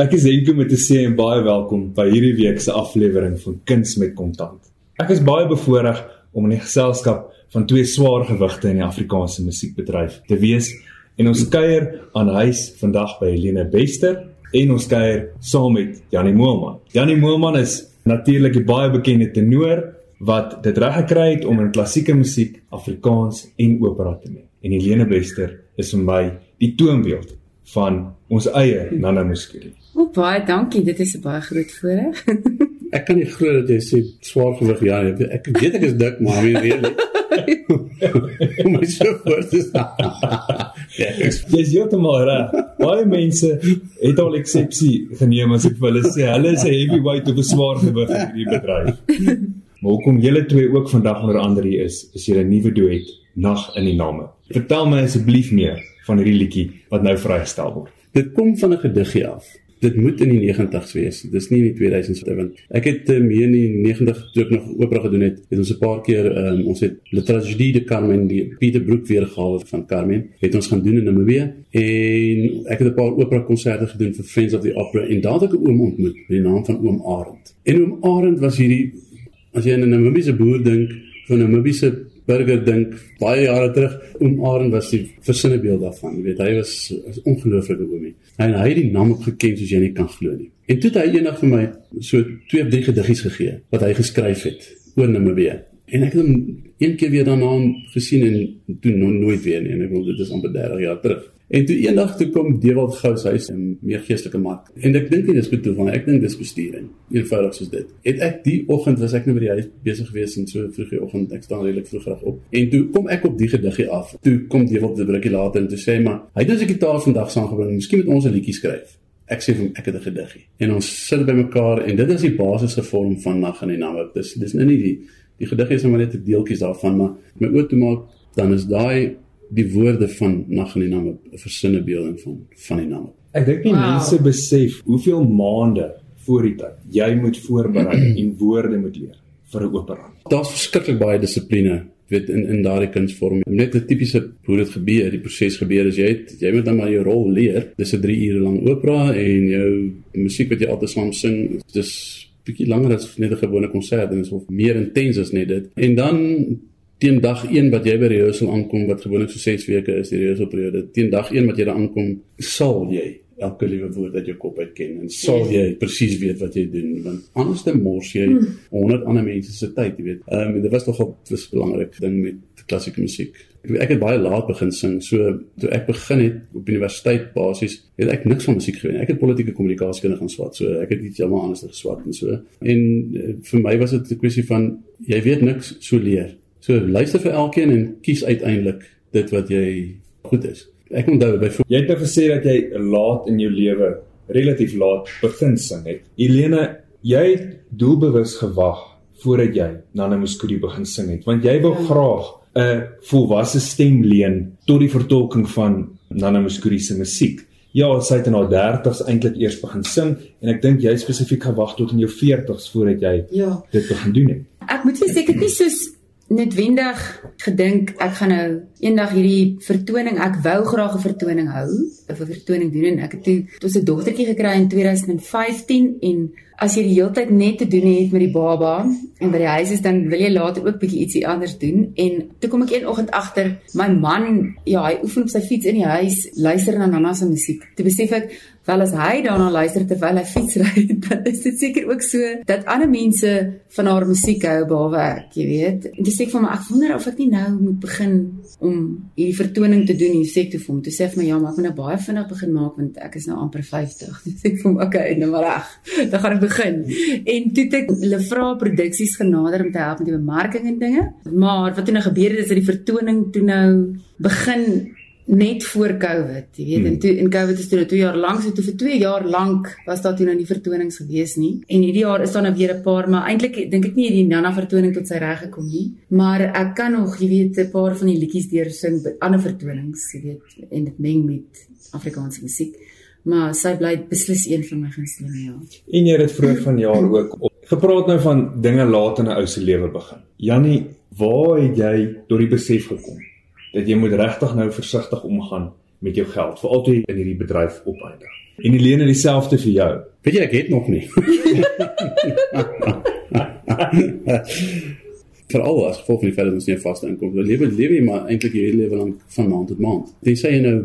Ek is Henk om te sê en baie welkom by hierdie week se aflewering van Kuns met Kontant. Ek is baie bevoorreg om in die geselskap van twee swaar gewigte in die Afrikaanse musiekbedryf te wees en ons kuier aan huis vandag by Helene Bester en ons kuier saam met Janie Moelman. Janie Moelman is natuurlik 'n baie bekende tenor wat dit reg gekry het om in klassieke musiek Afrikaans en opera te meng. En Helene Bester is vir my die toonbeeld van ons eie Nana Muskuri. O, baie dankie. Dit is 'n baie groot voorreg. ek kan nie glo dat jy sê swaar gewig ja. Ek weet ek is dik, maar wie weet nie. my so voort is. ja, dis heeltemal reg. Baie mense het al eksepsie geneem as ek vir hulle sê hulle is 'n heavyweight of 'n swaar gewig in hierdie bedryf. Maar hoekom julle twee ook vandag onder andere hier is, is julle nuwe duet Nag in die name. Vertel my asseblief meer van hierdie liedjie wat nou vrygestel word. Dit kom van 'n gediggie af. Dit moet in die 90's wees. Dis nie in die 2000s want ek het um, hier in die 90 toe ek nog opera gedoen het, het ons 'n paar keer um, ons het Le Tragédie de Carmen die Pieter Brook weergawe van Carmen het ons gaan doen in Namibië en ek het 'n paar opera konserte gedoen vir Friends of the Opera en daar het ek 'n oom ontmoet met die naam van oom Arend. En oom Arend was hierdie as jy aan 'n Namibiese boer dink, van 'n Namibiese burger dink baie jare terug oom Arend was die versinnebeeld daarvan. Jy weet hy was 'n ongelooflike oomie. En hy het die naam opgeken soos jy nie kan glo nie. En toe het hy eendag vir my so twee of drie gediggies gegee wat hy geskryf het oor Namibië. En ek het hom een keer weer daarna gesien en toe no nooit weer nie. En ek wil dit is amper 30 jaar terug En toe eendag toe kom Dewald Gous huis in meer geestelike mark. En ek dink nie dis bedoel van ek dink dis bestuuring. Eenvoudig soos dit. Het ek die oggend was ek nou by die huis besig gewees en so vroeg die oggend ek staan redelik vroeg reg op. En toe kom ek op die gediggie af. Toe kom Dewald 'n rukkie later en toe sê maar hy het ons 'n gitaar vandag saamgebring. Miskien moet ons 'n liedjie skryf. Ek sê vir hom ek het 'n gediggie. En ons sit by mekaar en dit is die basis gevorm van Nag in die Name. Dis dis nou nie die die gediggie is maar net 'n deeltjies daarvan maar my oë toe maak dan is daai die woorde van nag in die name 'n versinne beelding van van die name. Ek dink nie wow. mense besef hoeveel maande voor die tyd jy moet voorberei en woorde moet leer vir 'n opera. Daar's verskriklik baie dissipline weet in in daardie kunsvorm. Net 'n tipiese hoe dit gebeur, die proses gebeur is jy het, jy moet dan maar jou rol leer. Dis 'n 3 ure lang opera en jou musiek wat jy altyd saam sing, dis bietjie langer as net 'n gewone konsert en dit is of meer intens as net dit. En dan teen dag 1 wat jy by rehearsal aankom wat gewoonlik so 6 weke is die rehearsal periode teen dag 1 wat jy daar aankom sal jy elke liewe woord uit jou kop uit ken en sal jy presies weet wat jy doen want anders dan mors jy 100 ander mense se tyd jy weet. Ehm um, dit was tog 'n belangrik ding met klassieke musiek. Ek, het baie laat begin sing so toe ek begin het op universiteit basies het ek niks van musiek geweet ek het politieke kommunikasie kunnen gaan swat so ek het iets heeltemal anders geswat en so. En uh, vir my was dit 'n kwessie van jy weet niks so leer So luister vir elkeen en kies uiteindelik dit wat jy goed is. Ek onthou byvoorbeeld jy het nou gesê dat jy laat in jou lewe relatief laat begin sing het. Helene, jy het doelbewus gewag voordat jy Nana Muskuri begin sing het, want jy wou ja. graag 'n volwasse stem leen tot die vertolking van Nana Muskuri se musiek. Ja, sy het in haar 30's eintlik eers begin sing en ek dink jy spesifiek gewag tot in jou 40's voordat jy ja. dit begin doen het. Ek moet sê ek het nie soos netwendig gedink ek gaan nou eendag hierdie vertoning ek wou graag 'n vertoning hou 'n vertoning doen en ek het toe tot 'n dogtertjie gekry in 2015 en as jy die hele tyd net te doen het met die baba en by die huis is dan wil jy later ook bietjie ietsie anders doen en toe kom ek een oggend agter my man ja hy oefen op sy fiets in die huis luister na Nana se musiek toe besef ek wel as hy daarna luister terwyl hy fietsry, dan is dit seker ook so dat ander mense van haar musiek hou behalwe ek, jy weet. En dis ek van my ek wonder of ek nie nou moet begin om hierdie vertoning te doen hier sektofoon. Toe sê ek my ja, maar ek moet nou baie vinnig begin maak want ek is nou amper 50. Dis ek vir hom okay, nou maar reg. Dan gaan ek begin. En toe het ek hulle vra produksies genader om te help met die bemarking en dinge. Maar wat toe nou gebeur het is dat die vertoning toe nou begin net voor Covid, jy weet, hmm. en toe in Covid is dit nou 2 jaar lank, so toe vir 2 jaar lank was daar toe nou nie vertonings gewees nie. En hierdie jaar is daar nou weer 'n paar, maar eintlik dink ek nie die Nana vertoning tot sy reg gekom nie, maar ek kan nog, jy weet, 'n paar van die liedjies deur sing by ander vertonings, jy weet, en dit meng met Afrikaanse musiek. Maar sy bly beslis een van my gunstelinge, ja. En jy het dit vroeër van jaar ook op gepraat nou van dinge laat in 'n ou se lewe begin. Jannie, waar het jy tot die besef gekom? Dat jy moet regtig nou versigtig omgaan met jou geld, veral toe jy in hierdie bedryf opeindig. En Helene dieselfde vir jou. Weet jy ek het nog nie. Veral as gevolg van die feit dat ons nie 'n vaste inkomste het. Lewe lewe jy maar eintlik hele lewe lank van maand tot maand. Sê jy nou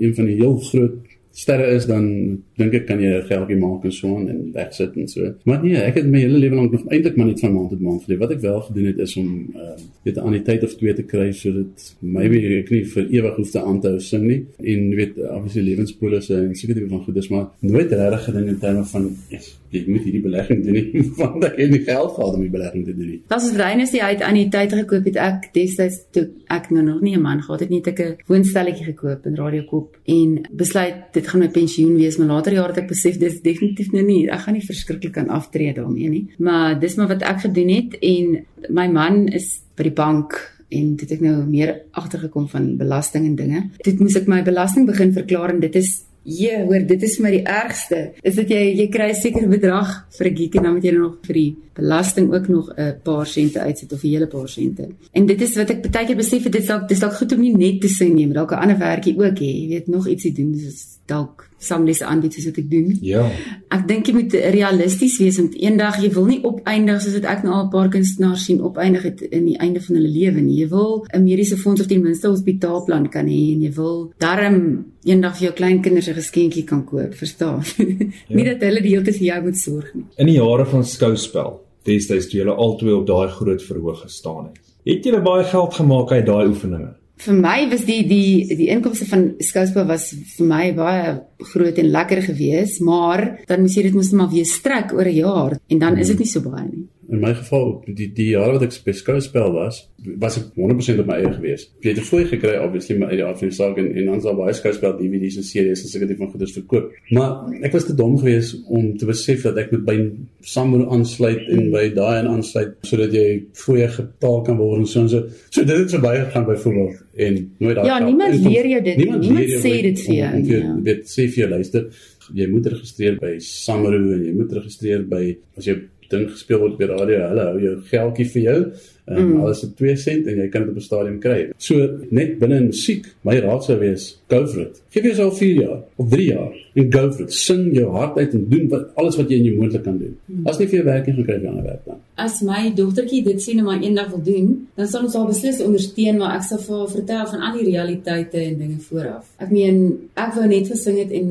een van die heel groot sterre is dan dink ek kan jy 'n geldjie maak en so aan en wegsit en so. Maar nee, ek het my hele lewe lank nog eintlik maar net van maand tot maand geleef. Wat ek wel gedoen het is om uh weet 'n anniteit of twee te kry sodat maybe ek nie vir ewig hoef te aanhou sing nie. En weet obviously lewenspolisse en seker tipe van goedes maar nooit regtig gedink in terme van yes, jy moet hierdie belegging doen nie want ek het nie geld gehad om die belegging te doen nie. Das is rein as jy uit anniteit gekoop het ek destyds toe ek nou nog nie 'n man gehad het nie, het ek 'n woonstelletjie gekoop in Radiokop en besluit dit gaan my pensioen wees, maar later jare het ek besef dis definitief nou nie, ek gaan nie verskriklik kan aftree daarmee nie. Maar dis maar wat ek gedoen het en my man is by die bank en dit het ek nou meer agtergekom van belasting en dinge. Dit moes ek my belasting begin verklaar en dit is Ja, hoor, dit is my die ergste. Is dit jy jy kry 'n sekere bedrag vir 'n geekie en dan moet jy nog vir die belasting ook nog 'n paar sente uitsit of 'n hele paar sente. En dit is wat ek baie keer besef het, dit is dalk dis dalk goed om nie net te sê nie, maar dalk 'n ander werkie ook hê. Jy weet nog ietsie doen, dis dalk samlies aanbied soos wat ek doen. Ja. Ek dink jy moet realisties wees want eendag jy wil nie opeindig soos wat ek nou al 'n paar kunstenaars sien opeindig het in die einde van hulle lewe nie. Jy wil 'n mediese fonds of ten minste 'n hospitaalplan kan hê en jy wil darm eendag vir jou kleinkinders 'n geskenkie kan koop, verstaan? Ja. nie dat hulle die hele tyd vir jou moet sorg nie. In die jare van skouspel, destyds toe julle albei op daai groot verhoog gestaan het. Het julle baie geld gemaak uit daai oefeninge? Vir my was die die die inkomste van skouspel was vir my baie groot en lekker geweest, maar dan moes jy dit mos maar weer strek oor 'n jaar en dan is dit nie so baie nie. In my geval, die die jare wat ek by skouspel was, was ek 100% op my eie gewees. Ek het 'n fooi gekry obviously maar uit die aard van die saak en en dan sal baie skouspel DVD's en series en seker tipe van goeders verkoop. Maar ek was te dom geweest om te besef dat ek moet by Samro aansluit en by daai en aansluit sodat jy fooie betaal kan word en so en so. So dit het so baie gegaan byvoorbeeld en nooit daar. Ja, niemand leer jou dit. Niemand, niemand sê dit vir jou. Jy Ja. weet sê vir jou luister, jy moet registreer by Samro en jy moet registreer by as jy ding gespeel word by radio, hulle hou jou geldjie vir jou. Um, mm. alles is 2 sent en jy kan dit op 'n stadium kry. So net binne in musiek, my raad sou wees, go for it. Geef jouself 4 jaar of 3 jaar en go for it. Sing jou hart uit en doen wat alles wat jy in jou moontlik kan doen. Mm. As nie vir jou werk nie, gaan kry jy ander werk dan. As my dogtertjie dit sien en maar eendag wil doen, dan sal ons haar beslis ondersteun, maar ek sal vir haar vertel van al die realiteite en dinge vooraf. Ek meen, ek wou net gesing het en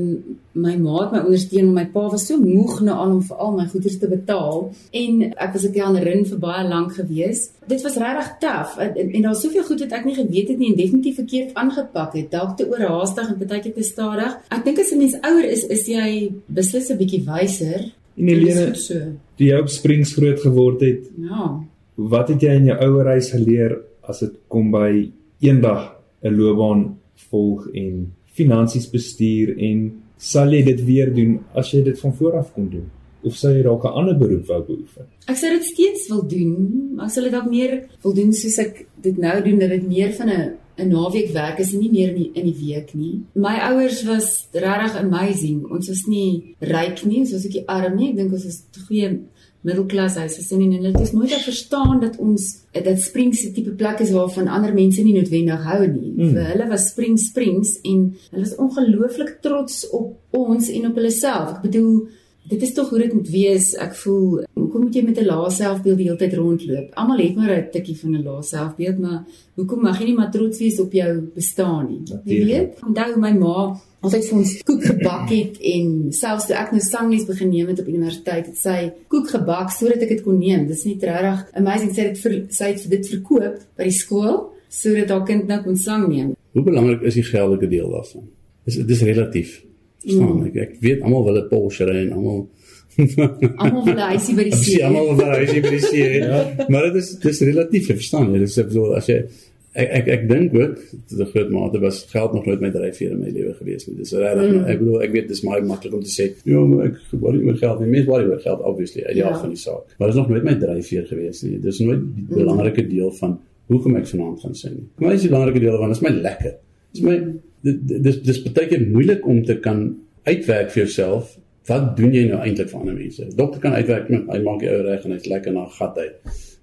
my ma het my ondersteun, maar my pa was so moeg na al om vir al my goederes te betaal en ek was 'n kelnerin vir baie lank gewees. Dit was regtig taaf en, en, en daar's soveel goed wat ek nie geweet het nie en definitief verkeerd aangepak het. Dalk te oorhaastig en baie keer te stadig. Ek dink as 'n mens ouer is, is jy beslis 'n bietjie wyser. En Helene, so. jy op Springs groot geword het, Ja. wat het jy in jou ouer huis geleer as dit kom by eendag 'n loopbaan volg en finansies bestuur en sal jy dit weer doen as jy dit van voor af kon doen? Of sou jy dalk 'n ander beroep wou beoefen? Ek sou dit steeds wil doen, maar ek sal dit dalk meer wil doen soos ek dit nou doen dat dit meer van 'n 'n naweek werk is en nie meer in die, in die week nie. My ouers was regtig amazing. Ons was nie ryk nie, ons was ook nie arm nie. Ek dink ons was goeie middelklas huisgesin en hulle het ons nooit verstaan dat ons dat Springs 'n tipe plek is waarvan ander mense nie noodwendig hou nie. Mm. Vir hulle was Springs Springs en hulle was ongelooflik trots op ons en op hulle self. Ek bedoel Dit is tog hoe dit moet wees. Ek voel, hoekom moet jy met 'n lae selfbeeld die hele tyd rondloop? Almal het maar 'n tikkie van 'n lae selfbeeld, maar hoekom mag jy nie maar trots wees op jou bestaan nie? Jy Natuurlijk. weet, onthou my ma altyd vir ons koek gebak het en selfs toe ek nou sangles begin neem het op universiteit, het sy koek gebak sodat ek dit kon neem. Dis nie regtig amazing sy het vir sy het dit verkoop by die skool sodat haar kind nou kon sang neem. Hoe belangrik is die geldelike deel daarvan? Dis dis relatief. Verstaan Mm. ek? Ek weet almal wil 'n Porsche ry en almal Almal wil huisie by die see. almal wil huisie by die see. ja. Maar dit is dis relatief, jy verstaan jy? Dis ek bedoel as jy ek ek ek dink ook tot 'n groot mate was geld nog nooit my dryfveer in my lewe gewees nie. Dis regtig mm. ek bedoel ek weet dis maar maklik om te sê, ja, maar ek worry oor geld. Nie mens worry oor geld obviously uit die Ja. aard van die saak. Maar dis nog nooit my dryfveer gewees nie. Dis nooit die belangrike deel van hoekom ek vanaand gaan sing nie. Maar is die belangrike deel van is my lekker. Dis my dis dis baie moeilik om te kan uitwerk vir jouself. Wat doen jy nou eintlik vir ander mense? Dokter kan uitwerk, "Man, hy maak die ou reg en hy's lekker na gat uit.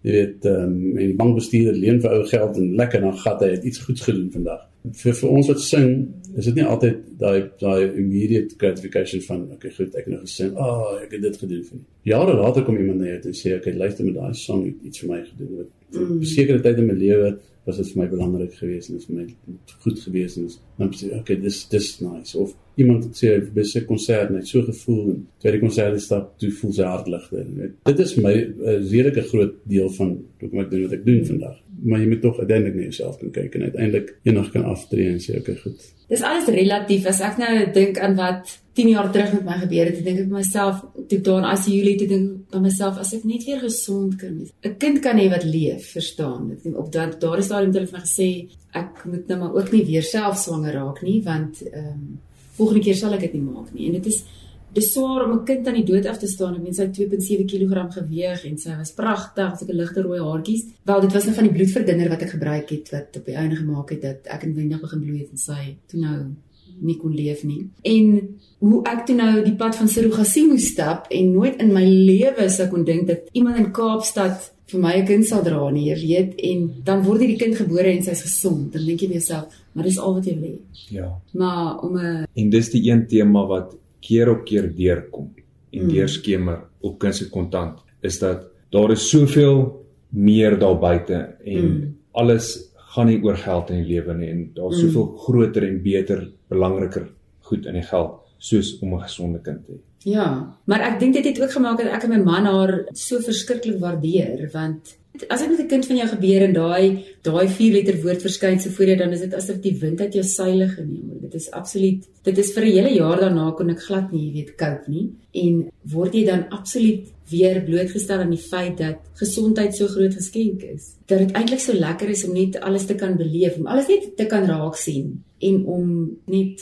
Jy weet, ehm um, en bankbestuurder leen vir ou geld en lekker na gat uit. Het iets goeds gedoen vandag. Vir vir ons wat sing, is dit nie altyd daai daai immediate gratification van okay, goed, ek het nou gesing, ah, oh, ek het dit gedoen vir nie. Jare later kom iemand na jou toe en sê, okay, luister met daai song het iets vir my gedoen. Wat mm. besekerde tyd in my lewe was dit vir my belangrik geweest en dit vir my goed geweest en dan sê okay dis dis nice. Of iemand sê by 'n konsert net so gevoel en tweede konsert stap toe voel sy hart ligter dit is my 'n uh, redelike groot deel van hoekom ek doen wat ek doen vandag maar jy moet tog uiteindelik na jouself kan kyk en uiteindelik eendag kan aftree en sê okay goed dis alles relatief as ek nou dink aan wat 10 jaar terug met my gebeur het, dink ek vir myself, toe daar in ICU lê, toe dink by myself as ek net weer gesond kan wees. 'n Kind kan hê wat leef, verstaan. Ek op dat daar is daar iemand wat gesê ek moet nou maar ook nie weer self swanger raak nie, want ehm um, volgende keer sal ek dit nie maak nie. En dit is dis swaar om 'n kind aan die dood af te staan. Ek meen sy het 2.7 kg geweeg en sy was pragtig, sulke ligte rooi haartjies. Wel, dit was net van die bloedverdunner wat ek gebruik het wat op die einde gemaak het dat ek in wendig begin bloei het en sy toe nou nie kon leef nie. En hoe ek toe nou die pad van surrogasie moes stap en nooit in my lewe sou kon dink dat iemand in Kaapstad vir my 'n kind sal dra nie, jy weet, en dan word hierdie kind gebore en sy's gesond. Dan dink jy vir jouself, maar dis al wat jy wil hê. Ja. Maar om 'n En dis die een tema wat keer op keer deurkom en mm. deurskemer op kind se kontant is dat daar is soveel meer daar buite en mm. alles gaan nie oor geld in die lewe nie en daar's mm. soveel groter en beter, belangriker goed in die geld soos om 'n gesonde kind te hê. Ja, maar ek dink dit het ook gemaak dat ek en my man haar so verskriklik waardeer want as dit met 'n kind van jou gebeur en daai daai vier letter woord verskyn so voor jou dan is dit asof die wind uit jou seile geneem word. Dit is absoluut. Dit is vir 'n hele jaar daarna kon ek glad nie weet cope nie en word jy dan absoluut weer blootgestel aan die feit dat gesondheid so groot geskenk is. Dat dit eintlik so lekker is om net alles te kan beleef, om alles net te kan raak sien en om net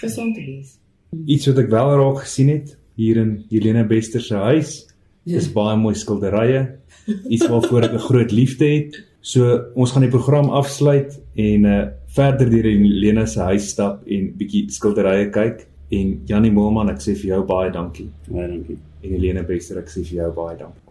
gesond te wees. Iets wat ek wel raak gesien het hier in Helena Bester se huis ja. is baie mooi skilderye iets waarvoor ek 'n groot liefde het. So ons gaan die program afsluit en uh verder deur in Lena se huis stap en bietjie skilderye kyk en Janie Moelman ek sê vir jou baie dankie. Baie dankie. En Helena Bester ek sê vir jou baie dankie.